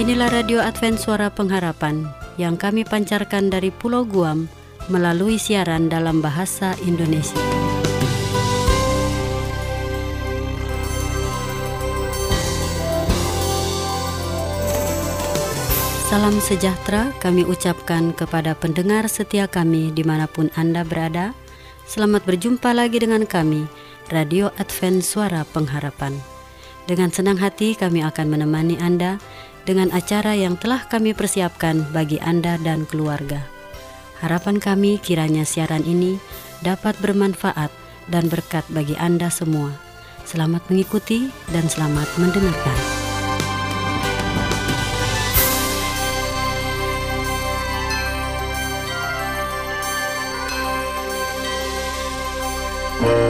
Inilah Radio Advent Suara Pengharapan yang kami pancarkan dari Pulau Guam melalui siaran dalam bahasa Indonesia. Salam sejahtera kami ucapkan kepada pendengar setia kami di mana pun Anda berada. Selamat berjumpa lagi dengan kami, Radio Advent Suara Pengharapan. Dengan senang hati kami akan menemani Anda dengan acara yang telah kami persiapkan bagi Anda dan keluarga. Harapan kami kiranya siaran ini dapat bermanfaat dan berkat bagi Anda semua. Selamat mengikuti dan selamat mendengarkan. Pendengar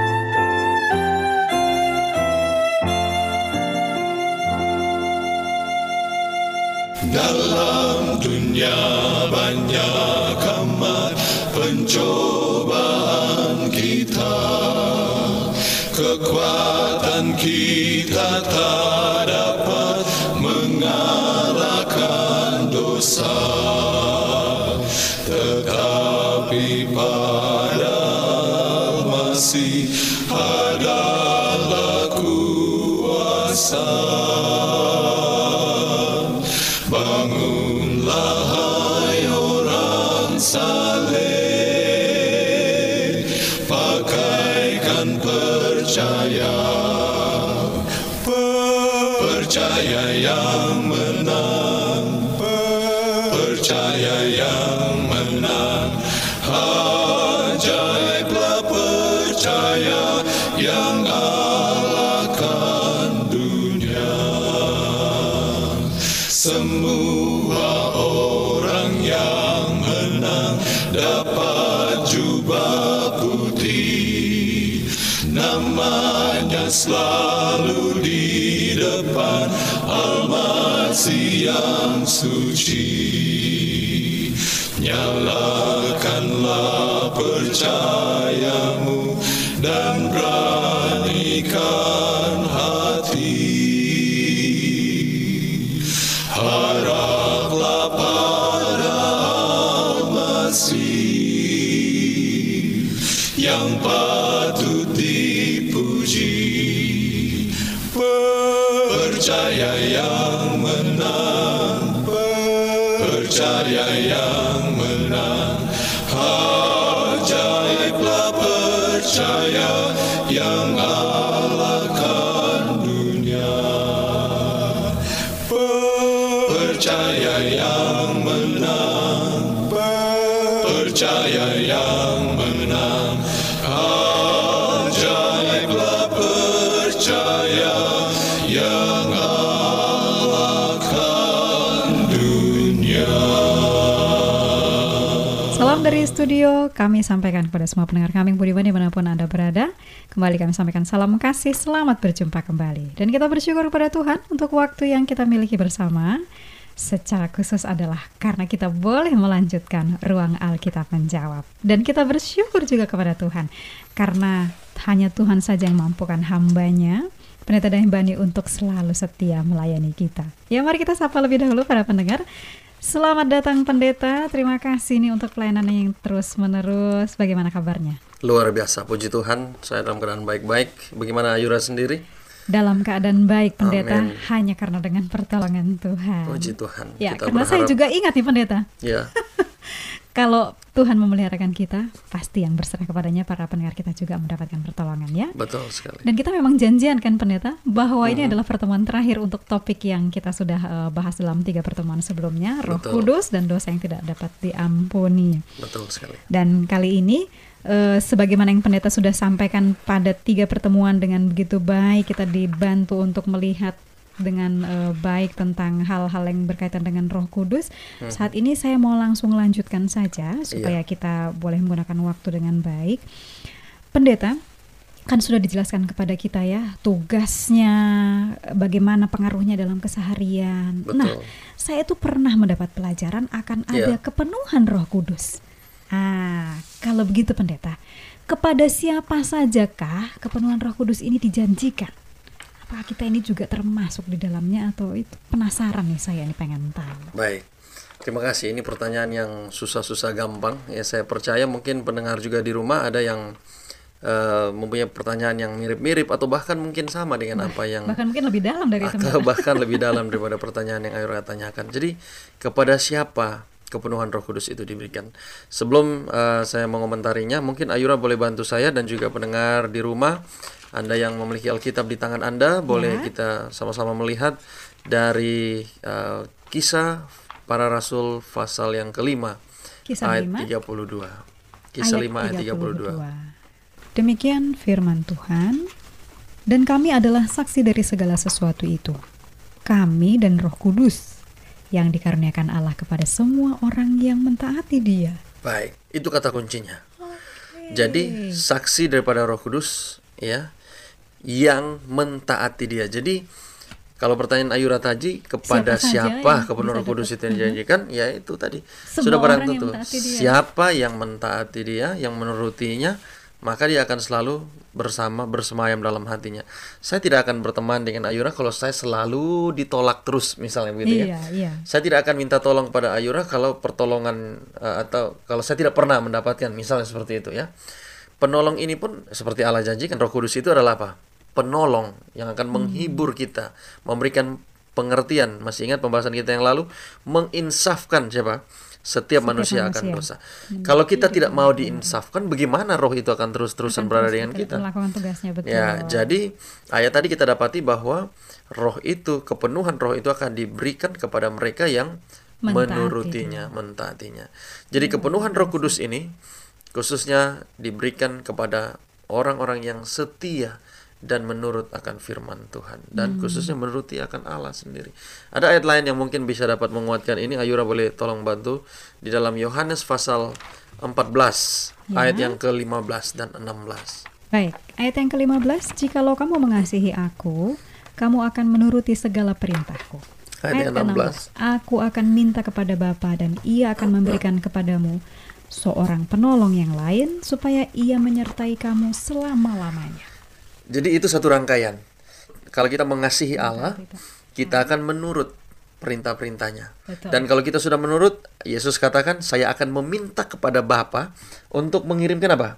Dalam dunia banyak amat pencobaan kita. Kekuatan kita tak dapat mengalahkan dosa. Tetapi pada masih jubah putih. Namanya selalu di depan. Almasih yang suci. Nyalakanlah percayamu dan Percaya yang menang Percaya yang menang Ajaiblah percaya yang alahkan dunia Salam dari studio, kami sampaikan kepada semua pendengar kami budiman di mana pun Anda berada. Kembali kami sampaikan salam kasih, selamat berjumpa kembali. Dan kita bersyukur kepada Tuhan untuk waktu yang kita miliki bersama. Secara khusus adalah karena kita boleh melanjutkan ruang Alkitab menjawab. Dan kita bersyukur juga kepada Tuhan. Karena hanya Tuhan saja yang mampukan hambanya, Pendeta Bani untuk selalu setia melayani kita. Ya mari kita sapa lebih dahulu para pendengar. Selamat datang pendeta, terima kasih nih untuk pelayanan yang terus menerus. Bagaimana kabarnya? Luar biasa, puji Tuhan. Saya dalam keadaan baik-baik. Bagaimana Ayura sendiri? Dalam keadaan baik pendeta Amin. hanya karena dengan pertolongan Tuhan. Puji Tuhan. Ya, Kita karena saya berharap- juga ingat nih pendeta. Ya, Kalau Tuhan memeliharakan kita, pasti yang berserah kepadanya para pendengar kita juga mendapatkan pertolongan ya. betul sekali. Dan kita memang janjian kan pendeta bahwa Mm-hmm. ini adalah pertemuan terakhir untuk topik yang kita sudah eh, bahas dalam tiga pertemuan sebelumnya, Roh Betul. Kudus dan dosa yang tidak dapat diampuni. Betul sekali. Dan kali ini eh, sebagaimana yang pendeta sudah sampaikan pada tiga pertemuan dengan begitu baik kita dibantu untuk melihat dengan eh, baik tentang hal-hal yang berkaitan dengan Roh Kudus. Saat ini saya mau langsung lanjutkan saja supaya kita boleh menggunakan waktu dengan baik. Pendeta, kan sudah dijelaskan kepada kita ya tugasnya, bagaimana pengaruhnya dalam keseharian. Betul. Nah, saya tuh pernah mendapat pelajaran akan Iya. ada kepenuhan Roh Kudus. Ah, kalau begitu pendeta, kepada siapa sajakah kepenuhan Roh Kudus ini dijanjikan? Apakah kita ini juga termasuk di dalamnya atau itu penasaran nih saya ini pengen tahu. Baik. Terima kasih. Ini pertanyaan yang susah-susah gampang. Ya saya percaya mungkin pendengar juga di rumah ada yang eh, mempunyai pertanyaan yang mirip-mirip atau bahkan mungkin sama dengan apa yang Bahkan mungkin lebih dalam dari itu. atau bahkan lebih dalam daripada pertanyaan yang Ayura tanyakan. Jadi kepada siapa kepenuhan Roh Kudus itu diberikan? Sebelum eh, saya mengomentarinya, mungkin Ayura boleh bantu saya dan juga pendengar di rumah. Anda yang memiliki Alkitab di tangan Anda, boleh kita sama-sama melihat dari eh, kisah para rasul pasal yang kelima Kisah ayat 5 32. Kisah 5 ayat 32. Demikian firman Tuhan, dan kami adalah saksi dari segala sesuatu itu. Kami dan Roh Kudus yang dikaruniakan Allah kepada semua orang yang mentaati Dia. Baik, itu kata kuncinya. Jadi saksi daripada Roh Kudus ya yang mentaati dia. Jadi kalau pertanyaan Ayura tadi kepada Siapa siapa, bisa Roh Kudus itu yang dijanjikan, ya itu tadi Semua sudah barang tentu. Siapa yang mentaati dia, yang menurutinya, maka dia akan selalu bersama bersemayam dalam hatinya. Saya tidak akan berteman dengan Ayura kalau saya selalu ditolak terus misalnya begitu ya. Iya, iya. Saya tidak akan minta tolong pada Ayura kalau pertolongan eh, atau kalau saya tidak pernah mendapatkan misalnya seperti itu ya. Penolong ini pun seperti Allah janjikan Roh Kudus itu adalah apa? Penolong yang akan Hmm. menghibur kita, memberikan pengertian. Masih ingat pembahasan kita yang lalu menginsafkan siapa? Setiap, manusia, akan manusia. dosa. Kalau kita tidak mau diinsafkan, bagaimana roh itu akan terus-terusan berada dengan kita? Melakukan tugasnya betul. Ya, jadi ayat tadi kita dapati bahwa roh itu, kepenuhan roh itu akan diberikan kepada mereka yang Mentaati menurutinya, mentaatinya. Jadi kepenuhan Roh Kudus ini khususnya diberikan kepada orang-orang yang setia dan menurut akan firman Tuhan dan khususnya menuruti akan Allah sendiri. Ada ayat lain yang mungkin bisa dapat menguatkan ini. Ayura boleh tolong bantu di dalam Yohanes pasal 14 ayat yang ke-15 dan 16. Baik, ayat yang ke-15, jikalau kamu mengasihi aku, kamu akan menuruti segala perintahku. Ayat yang ke-16, Aku akan minta kepada Bapa dan ia akan memberikan kepadamu seorang penolong yang lain supaya ia menyertai kamu selama-lamanya. Jadi itu satu rangkaian. Kalau kita mengasihi Allah, kita akan menurut perintah-perintahnya. Dan kalau kita sudah menurut, Yesus katakan, saya akan meminta kepada Bapa untuk mengirimkan apa?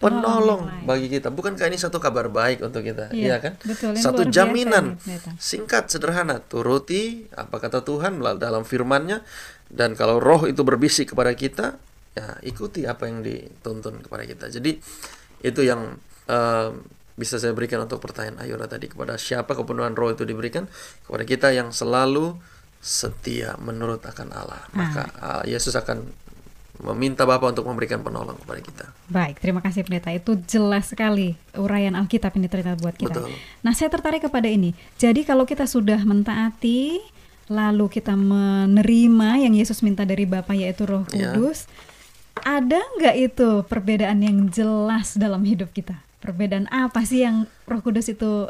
Penolong bagi kita. Bukankah ini satu kabar baik untuk kita? Iya, Iya kan? betul. Satu biasa jaminan pendeta. singkat, sederhana. Turuti apa kata Tuhan dalam firman-Nya. Dan kalau roh itu berbisik kepada kita, ya ikuti apa yang dituntun kepada kita. Jadi itu yang eh, bisa saya berikan untuk pertanyaan Ayura tadi kepada siapa kepenuhan roh itu diberikan kepada kita yang selalu setia menurut akan Allah. Maka eh, Yesus akan meminta Bapa untuk memberikan penolong kepada kita. Baik, terima kasih pendeta. Itu jelas sekali uraian Alkitab ini ternyata buat kita. Betul. Nah, saya tertarik kepada ini. Jadi kalau kita sudah mentaati, lalu kita menerima yang Yesus minta dari Bapa yaitu Roh Ya. Kudus, ada nggak itu perbedaan yang jelas dalam hidup kita? Perbedaan apa sih yang Roh Kudus itu?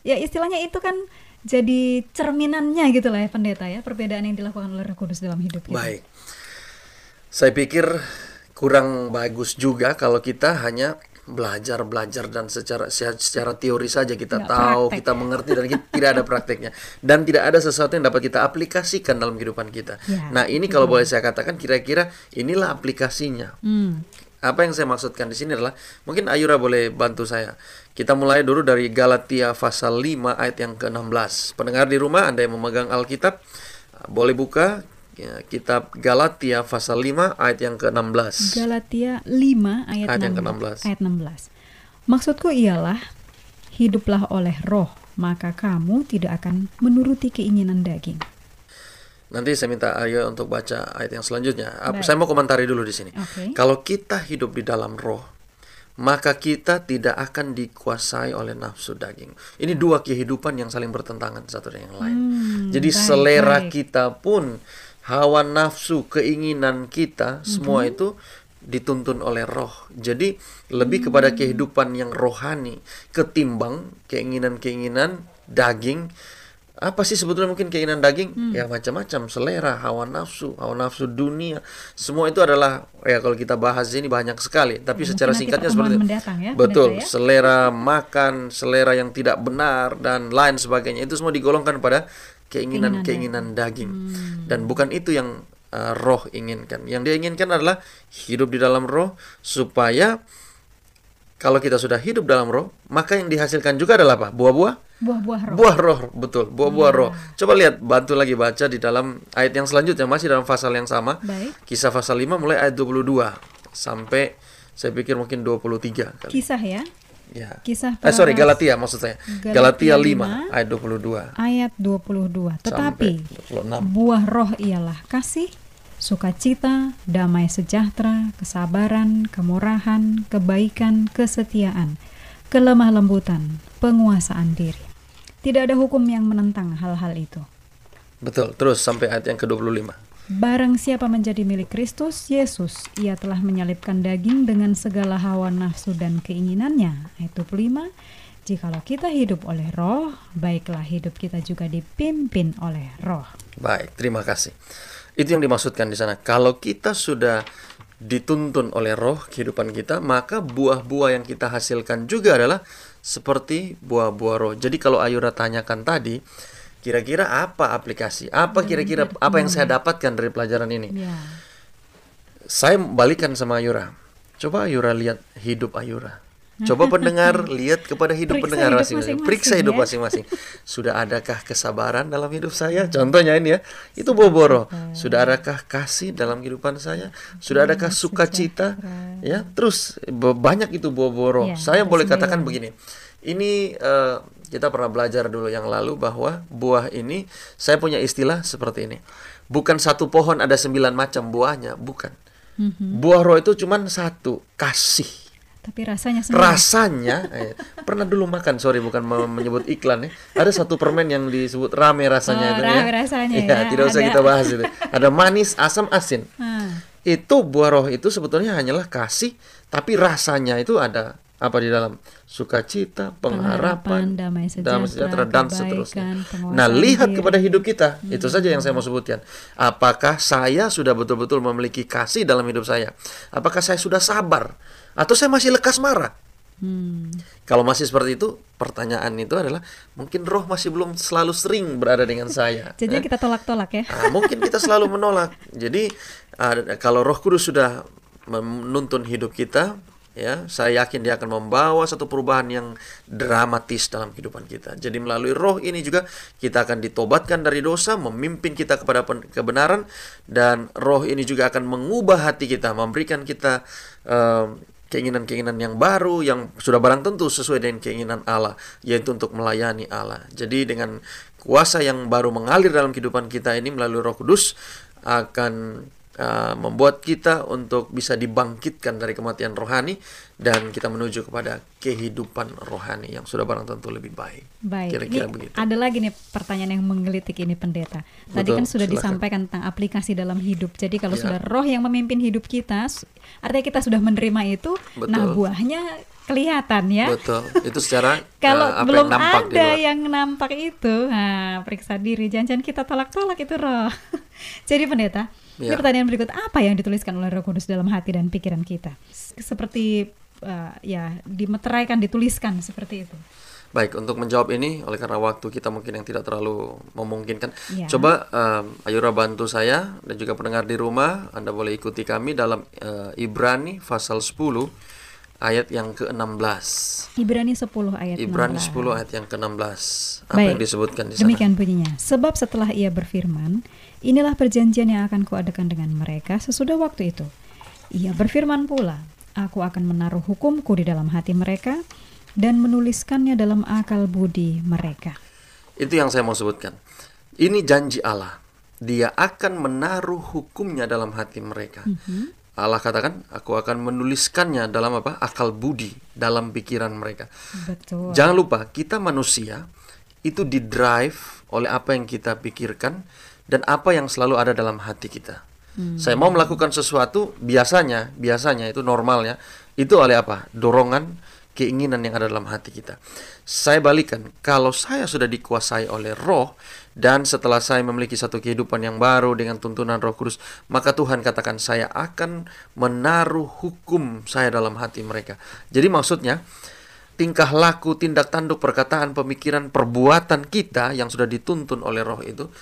Ya istilahnya itu kan jadi cerminannya gitu lah ya pendeta ya perbedaan yang dilakukan oleh Roh Kudus dalam hidup kita. Baik. Saya pikir kurang bagus juga kalau kita hanya belajar belajar dan secara secara teori saja kita Nggak tahu praktek. kita mengerti dan kita, tidak ada prakteknya dan tidak ada sesuatu yang dapat kita aplikasikan dalam kehidupan kita. Ya, nah ini kalau boleh saya katakan kira-kira inilah aplikasinya. Hmm. Apa yang saya maksudkan di sini adalah mungkin Ayura boleh bantu saya. Kita mulai dulu dari Galatia pasal 5 ayat yang ke-16. Pendengar di rumah Anda yang memegang Alkitab boleh buka ya, kitab Galatia pasal 5 ayat yang ke-16. Galatia 5 ayat, Ayat yang 16, ke-16. ayat 16. Maksudku ialah hiduplah oleh roh, maka kamu tidak akan menuruti keinginan daging. Nanti saya minta Arya untuk baca ayat yang selanjutnya. Baik. Saya mau komentari dulu di sini. Oke. Kalau kita hidup di dalam roh, maka kita tidak akan dikuasai oleh nafsu daging. Ini dua kehidupan yang saling bertentangan satu dengan yang lain. Jadi baik, selera baik. kita pun hawa nafsu, keinginan kita semua Mm-hmm. itu dituntun oleh roh. Jadi lebih kepada kehidupan yang rohani ketimbang keinginan-keinginan daging. Apa sih sebetulnya mungkin keinginan daging? Ya macam-macam, selera, hawa nafsu, hawa nafsu dunia. Semua itu adalah ya kalau kita bahas ini banyak sekali, tapi Ya, secara mungkin nanti singkatnya seperti itu. mendatang ya, Betul, ya. selera makan, selera yang tidak benar dan lain sebagainya itu semua digolongkan pada keinginan-keinginan daging. Dan bukan itu yang uh, roh inginkan. Yang dia inginkan adalah hidup di dalam roh supaya kalau kita sudah hidup dalam roh, maka yang dihasilkan juga adalah apa? Buah-buah Buah-buah roh. Buah roh, betul. Buah-buah roh. Coba lihat, bantu lagi baca di dalam ayat yang selanjutnya, masih dalam pasal yang sama. Baik. Kisah pasal 5 mulai ayat 22 sampai saya pikir mungkin 23 kali. Kisah ya. Ya. Kisah Eh sorry, Galatia maksud saya. Galatia Galatia 5 5, ayat 22 Ayat 22. Tetapi sampai 26. buah roh ialah kasih, sukacita, damai sejahtera, kesabaran, kemurahan, kebaikan, kesetiaan, kelemah lembutan, penguasaan diri. Tidak ada hukum yang menentang hal-hal itu. Betul. Terus sampai ayat yang ke-25. Barang siapa menjadi milik Kristus Yesus, ia telah menyalibkan daging dengan segala hawa nafsu dan keinginannya. Ayat 25. Jikalau kita hidup oleh roh, baiklah hidup kita juga dipimpin oleh roh. Baik, terima kasih. Itu yang dimaksudkan di sana. Kalau kita sudah dituntun oleh roh kehidupan kita, maka buah-buah yang kita hasilkan juga adalah seperti buah-buah roh. Jadi kalau Ayura tanyakan tadi, kira-kira apa aplikasi? Apa kira-kira apa yang saya dapatkan dari pelajaran ini? Ya. Saya balikan sama Ayura. Coba Ayura lihat hidup Ayura. Coba pendengar lihat kepada hidup Periksa pendengar masing-masing. Periksa hidup ya. masing-masing. Sudah adakah kesabaran dalam hidup saya? Contohnya ini ya. Itu boboro. Sudah adakah kasih dalam kehidupan saya? Sudah adakah sukacita? Ya, terus banyak itu boboro. Ya, saya boleh katakan begini. Ini eh, kita pernah belajar dulu yang lalu bahwa buah ini saya punya istilah seperti ini. Bukan satu pohon ada sembilan macam buahnya, bukan. Mhm. Buah roh itu cuma satu, kasih. Tapi rasanya semua. Rasanya, eh, pernah dulu makan, sorry bukan menyebut iklan ya. Ada satu permen yang disebut rame Oh, rasanya itu rame ya. rasanya Iya, ya, tidak usah ada. kita bahas itu. Ada manis, asam, asin. Ah, Itu buah roh itu sebetulnya hanyalah kasih, tapi rasanya itu ada apa di dalam sukacita, Pengharapan, pengharapan, damai sejahtera, dan kebaikan, seterusnya. penguasaan Nah, lihat diri. kepada hidup kita. Itu saja yang saya mau sebutkan. Apakah saya sudah betul-betul memiliki kasih dalam hidup saya? Apakah saya sudah sabar atau saya masih lekas marah? hmm. Kalau masih seperti itu, pertanyaan itu adalah mungkin roh masih belum selalu sering berada dengan saya. Jadi Eh? kita tolak-tolak ya. Ah, mungkin kita selalu menolak. Jadi ah, kalau Roh Kudus sudah menuntun hidup kita, ya, saya yakin dia akan membawa satu perubahan yang dramatis dalam kehidupan kita. Jadi melalui Roh ini juga kita akan ditobatkan dari dosa, memimpin kita kepada kebenaran, dan Roh ini juga akan mengubah hati kita, memberikan kita eh, keinginan-keinginan yang baru yang sudah barang tentu sesuai dengan keinginan Allah yaitu untuk melayani Allah. Jadi dengan kuasa yang baru mengalir dalam kehidupan kita ini melalui Roh Kudus akan uh, membuat kita untuk bisa dibangkitkan dari kematian rohani dan kita menuju kepada kehidupan rohani yang sudah barang tentu lebih baik. Baik. Kira-kira Ini begitu. ada lagi nih pertanyaan yang menggelitik ini pendeta. Tadi Betul, kan sudah silakan. disampaikan tentang aplikasi dalam hidup. Jadi kalau Ya. sudah roh yang memimpin hidup kita, artinya kita sudah menerima itu, nah Betul. buahnya kelihatan ya. Betul. Itu secara Kalau uh, apa belum yang nampak ada yang nampak itu, nah, periksa diri. Jangan-jangan kita tolak-tolak itu roh. Jadi pendeta, ini Ya. pertanyaan berikut apa yang dituliskan oleh Roh Kudus dalam hati dan pikiran kita? Seperti uh, ya dimeteraikan, dituliskan seperti itu. Baik, untuk menjawab ini, oleh karena waktu kita mungkin yang tidak terlalu memungkinkan, Ya. coba um, Ayura bantu saya dan juga pendengar di rumah, Anda boleh ikuti kami dalam uh, Ibrani pasal 10 ayat yang ke-16. Ibrani 10 ayat Ibrani 16. 10 ayat yang ke-16. Apa Baik. yang disebutkan di sana? Demikian bunyinya. Sebab setelah ia berfirman, inilah perjanjian yang akan kuadakan dengan mereka sesudah waktu itu. Ia berfirman pula, aku akan menaruh hukumku di dalam hati mereka dan menuliskannya dalam akal budi mereka. Itu yang saya mau sebutkan. Ini janji Allah. dia akan menaruh hukumnya dalam hati mereka. Allah katakan, aku akan menuliskannya dalam apa? Akal budi, dalam pikiran mereka. Betul. Jangan lupa, kita manusia itu di drive oleh apa yang kita pikirkan dan apa yang selalu ada dalam hati kita. Saya mau melakukan sesuatu, biasanya, biasanya itu normalnya, itu oleh apa? Dorongan, keinginan yang ada dalam hati kita. Saya balikan, kalau saya sudah dikuasai oleh roh, dan setelah saya memiliki satu kehidupan yang baru dengan tuntunan roh kudus, maka Tuhan katakan saya akan menaruh hukum saya dalam hati mereka. Jadi maksudnya, tingkah laku, tindak tanduk, perkataan, pemikiran, perbuatan kita yang sudah dituntun oleh roh itu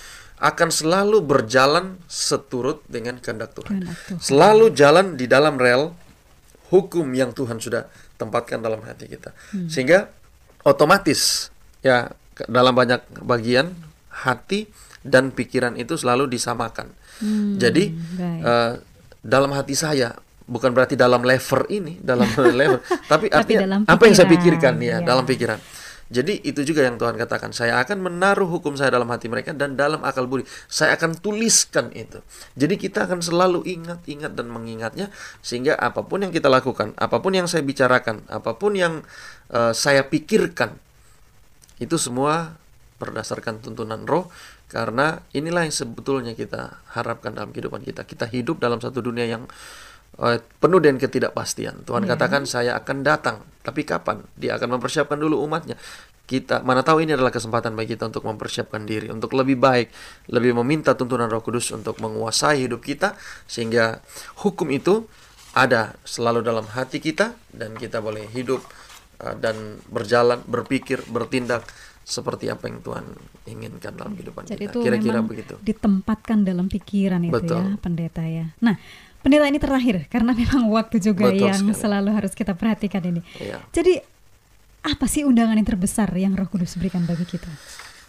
akan selalu berjalan seturut dengan kehendak Tuhan. Kehendak Tuhan. Selalu jalan di dalam rel hukum yang Tuhan sudah tempatkan dalam hati kita. Sehingga otomatis ya dalam banyak bagian hati dan pikiran itu selalu disamakan. Jadi baik. eh, dalam hati saya bukan berarti dalam lever ini, dalam lever, tapi Tapi artinya dalam apa yang saya pikirkan ya, ya. dalam pikiran. Jadi itu juga yang Tuhan katakan, saya akan menaruh hukum saya dalam hati mereka dan dalam akal budi. Saya akan tuliskan itu. Jadi kita akan selalu ingat-ingat dan mengingatnya sehingga apa pun yang kita lakukan, apa pun yang saya bicarakan, apa pun yang eh, saya pikirkan itu semua berdasarkan tuntunan roh karena inilah yang sebetulnya kita harapkan dalam kehidupan kita. Kita hidup dalam satu dunia yang eh, penuh dengan ketidakpastian. Tuhan Ya. katakan saya akan datang, tapi kapan? Dia akan mempersiapkan dulu umatnya. Kita mana tahu ini adalah kesempatan bagi kita untuk mempersiapkan diri, untuk lebih baik, lebih meminta tuntunan Roh Kudus untuk menguasai hidup kita sehingga hukum itu ada selalu dalam hati kita dan kita boleh hidup uh, dan berjalan, berpikir, bertindak seperti apa yang Tuhan inginkan dalam kehidupan Jadi kita. Kira-kira begitu. ditempatkan dalam pikiran itu Betul. ya, pendeta ya. Nah, pendeta ini terakhir karena memang waktu juga Betul yang sekali. selalu harus kita perhatikan ini. Iya. Jadi apa sih undangan yang terbesar yang Roh Kudus berikan bagi kita?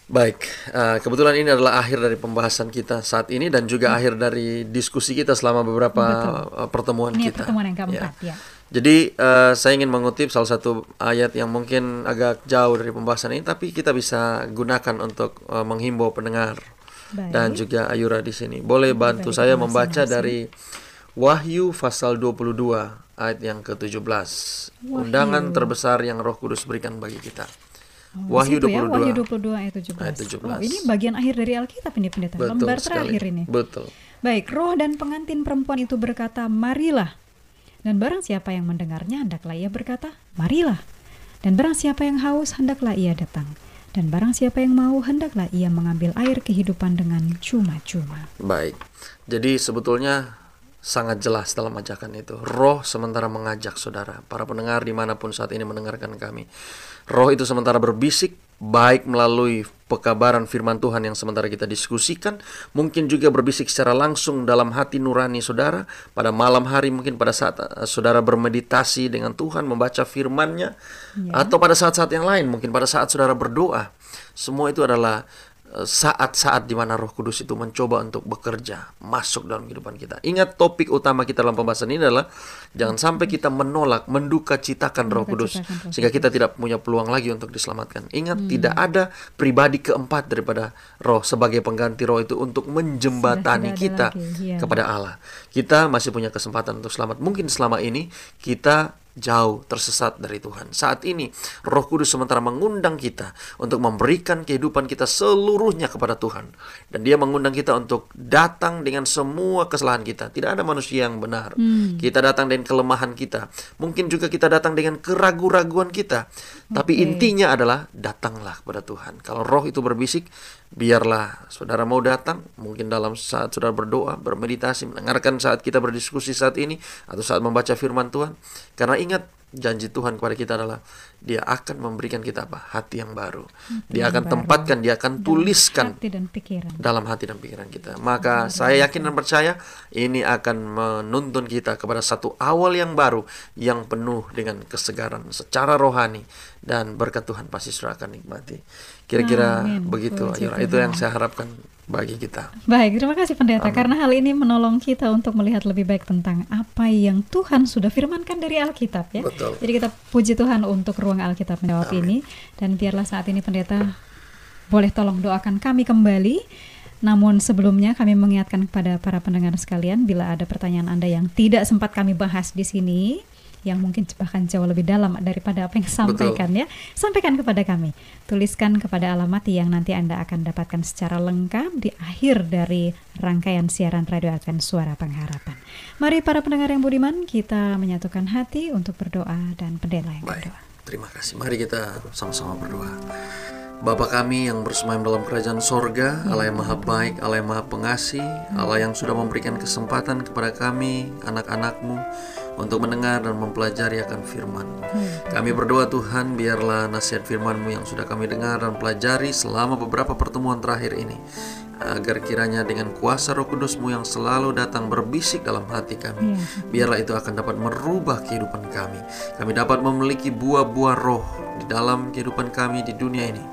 Baik, eh, kebetulan ini adalah akhir dari pembahasan kita saat ini dan juga akhir dari diskusi kita selama beberapa Hmm. Betul. eh, pertemuan Ini kita. pertemuan yang Ya. keempat ya. Jadi eh, saya ingin mengutip salah satu ayat yang mungkin agak jauh dari pembahasan ini, tapi kita bisa gunakan untuk eh, menghimbau pendengar Baik. dan juga Ayura di sini. Boleh bantu di saya membaca dari Wahyu pasal 22 ayat yang ke-17. Undangan terbesar yang Roh Kudus berikan bagi kita. Oh, Wahyu di situ ya, 22. Wahyu 22 ayat 17. Ayat 17. Oh, ini bagian akhir dari Alkitab ini pendeta. Betul Lembar sekali. terakhir ini. Betul. Baik, roh dan pengantin perempuan itu berkata, "Marilah." Dan barang siapa yang mendengarnya, hendaklah ia berkata, "Marilah." Dan barang siapa yang haus, hendaklah ia datang. Dan barang siapa yang mau, hendaklah ia mengambil air kehidupan dengan cuma-cuma. Baik. Jadi sebetulnya sangat jelas dalam ajakan itu. Roh sementara mengajak saudara, para pendengar di mana pun saat ini mendengarkan kami. Roh itu sementara berbisik, baik melalui pekabaran firman Tuhan yang sementara kita diskusikan, mungkin juga berbisik secara langsung dalam hati nurani saudara, pada malam hari mungkin pada saat eh, saudara bermeditasi dengan Tuhan, membaca firman-Nya, atau pada saat-saat yang lain, mungkin pada saat saudara berdoa. Semua itu adalah saat-saat di mana Roh Kudus itu mencoba untuk bekerja masuk dalam kehidupan kita. Ingat topik utama kita dalam pembahasan ini adalah jangan sampai kita menolak, menduka citakan Roh Kudus sehingga kita tidak punya peluang lagi untuk diselamatkan. Ingat tidak ada pribadi keempat daripada Roh sebagai pengganti Roh itu untuk menjembatani kita lagi, iya. kepada Allah. Kita masih punya kesempatan untuk selamat. Mungkin selama ini kita jauh tersesat dari Tuhan. Saat ini Roh Kudus sementara mengundang kita untuk memberikan kehidupan kita seluruhnya kepada Tuhan dan Dia mengundang kita untuk datang dengan semua kesalahan kita. Tidak ada manusia yang benar. Kita datang dengan kelemahan kita. Mungkin juga kita datang dengan keraguan-raguan kita. Tapi intinya adalah datanglah kepada Tuhan. Kalau Roh itu berbisik, biarlah saudara mau datang mungkin dalam saat saudara berdoa, bermeditasi, mendengarkan saat kita berdiskusi saat ini atau saat membaca firman Tuhan. Karena ingat janji Tuhan kepada kita adalah dia akan memberikan kita apa? Hati yang baru. Dia yang akan baru. tempatkan, dia akan tuliskan Hati dan pikiran. dalam hati dan pikiran kita. Maka saya yakin dan percaya ini akan menuntun kita kepada satu awal yang baru yang penuh dengan kesegaran secara rohani dan berkat Tuhan pasti sudah akan nikmati. Kira-kira Amin. begitu Ayura. Itu yang saya harapkan bagi kita. Baik, terima kasih pendeta karena hal ini menolong kita untuk melihat lebih baik tentang apa yang Tuhan sudah firmankan dari Alkitab ya. Betul. Jadi kita puji Tuhan untuk ruang Alkitab menjawab ini dan biarlah saat ini pendeta boleh tolong doakan kami kembali Namun sebelumnya kami mengingatkan kepada para pendengar sekalian bila ada pertanyaan Anda yang tidak sempat kami bahas di sini yang mungkin bahkan jauh lebih dalam daripada apa yang sampaikan ya. Sampaikan kepada kami. Tuliskan kepada alamat yang nanti Anda akan dapatkan secara lengkap di akhir dari rangkaian siaran Radio Advent Suara Pengharapan. Mari para pendengar yang budiman, kita menyatukan hati untuk berdoa dan pendeta yang Baik, berdoa. terima kasih. Mari kita sama-sama berdoa. Bapa kami yang bersemayam dalam kerajaan sorga, Allah yang maha baik, Allah yang maha pengasih, Allah yang sudah memberikan kesempatan kepada kami, anak-anakmu, untuk mendengar dan mempelajari akan firman Kami berdoa Tuhan, biarlah nasihat firman-Mu yang sudah kami dengar dan pelajari selama beberapa pertemuan terakhir ini, agar kiranya dengan kuasa roh kudus-Mu yang selalu datang berbisik dalam hati kami, biarlah itu akan dapat merubah kehidupan kami. Kami dapat memiliki buah-buah roh di dalam kehidupan kami di dunia ini.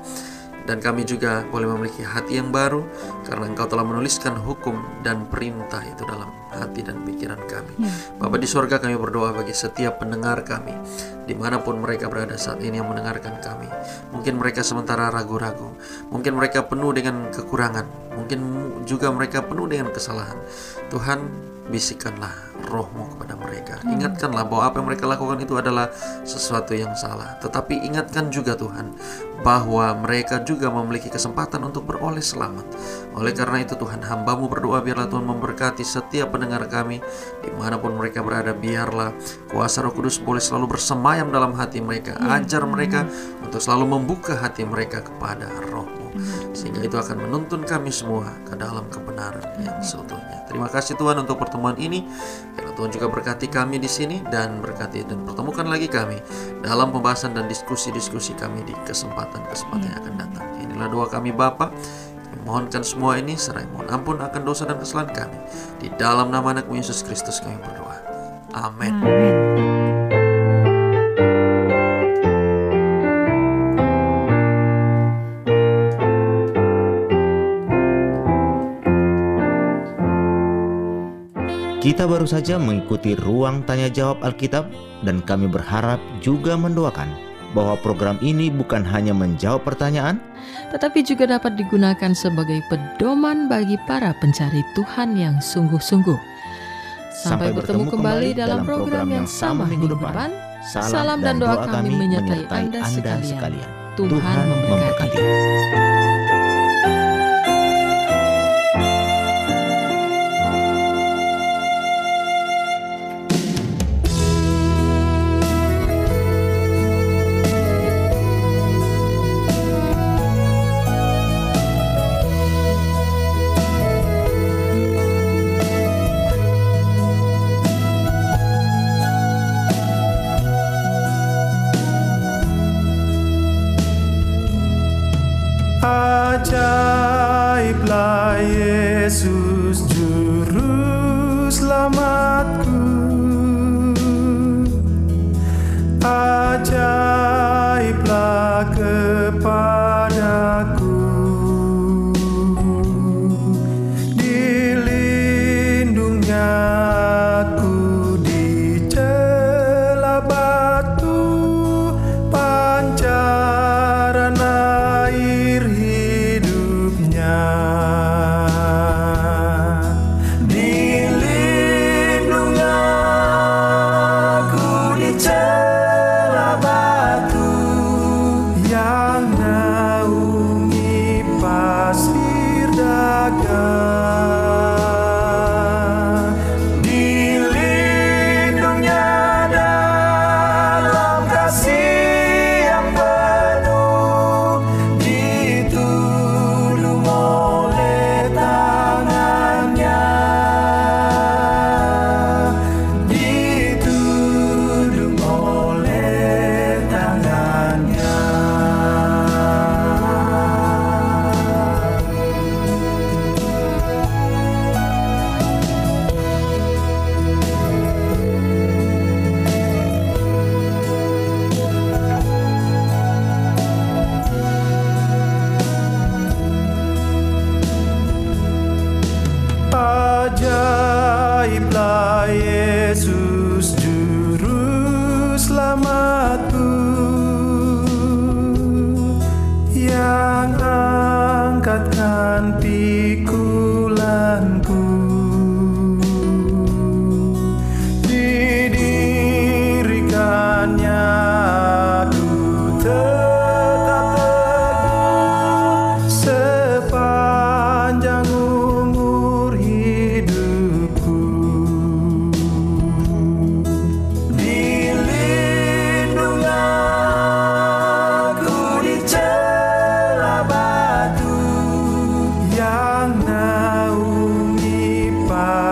Dan kami juga boleh memiliki hati yang baru karena Engkau telah menuliskan hukum dan perintah itu dalam hati dan pikiran kami. Bapa di sorga kami berdoa bagi setiap pendengar kami di mana pun mereka berada saat ini yang mendengarkan kami. Mungkin mereka sementara ragu-ragu, mungkin mereka penuh dengan kekurangan, mungkin juga mereka penuh dengan kesalahan. Tuhan bisikkanlah rohmu kepada mereka. Ingatkanlah bahwa apa yang mereka lakukan itu adalah sesuatu yang salah. Tetapi ingatkan juga Tuhan bahwa mereka juga memiliki kesempatan untuk beroleh selamat. Oleh karena itu Tuhan hambamu berdoa biarlah Tuhan memberkati setiap pendengar kami di mana pun mereka berada. Biarlah kuasa roh kudus boleh selalu bersemayam dalam hati mereka. Ajar mereka untuk selalu membuka hati mereka kepada rohmu. Sehingga itu akan menuntun kami semua ke dalam kebenaran yang seutuhnya. Terima kasih Tuhan untuk pertemuan ini. Karena Tuhan juga berkati kami di sini dan berkati dan pertemukan lagi kami dalam pembahasan dan diskusi-diskusi kami di kesempatan-kesempatan yang akan datang. Inilah doa kami Bapa. Kami mohonkan semua ini serai mohon ampun akan dosa dan kesalahan kami. Di dalam nama anakmu Yesus Kristus kami berdoa. Amin. Amin. Kita baru saja mengikuti ruang tanya jawab Alkitab dan kami berharap juga mendoakan bahwa program ini bukan hanya menjawab pertanyaan, tetapi juga dapat digunakan sebagai pedoman bagi para pencari Tuhan yang sungguh-sungguh. Sampai, bertemu kembali dalam program yang sama minggu depan. Salam dan doa kami menyertai Anda sekalian. Tuhan memberkati. now.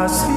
cross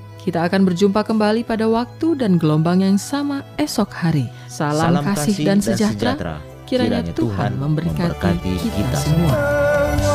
kita akan berjumpa kembali pada waktu dan gelombang yang sama esok hari. Salam, Salam kasih, dan sejahtera. Kiranya, Kiranya Tuhan memberkati, memberkati kita, kita semua. A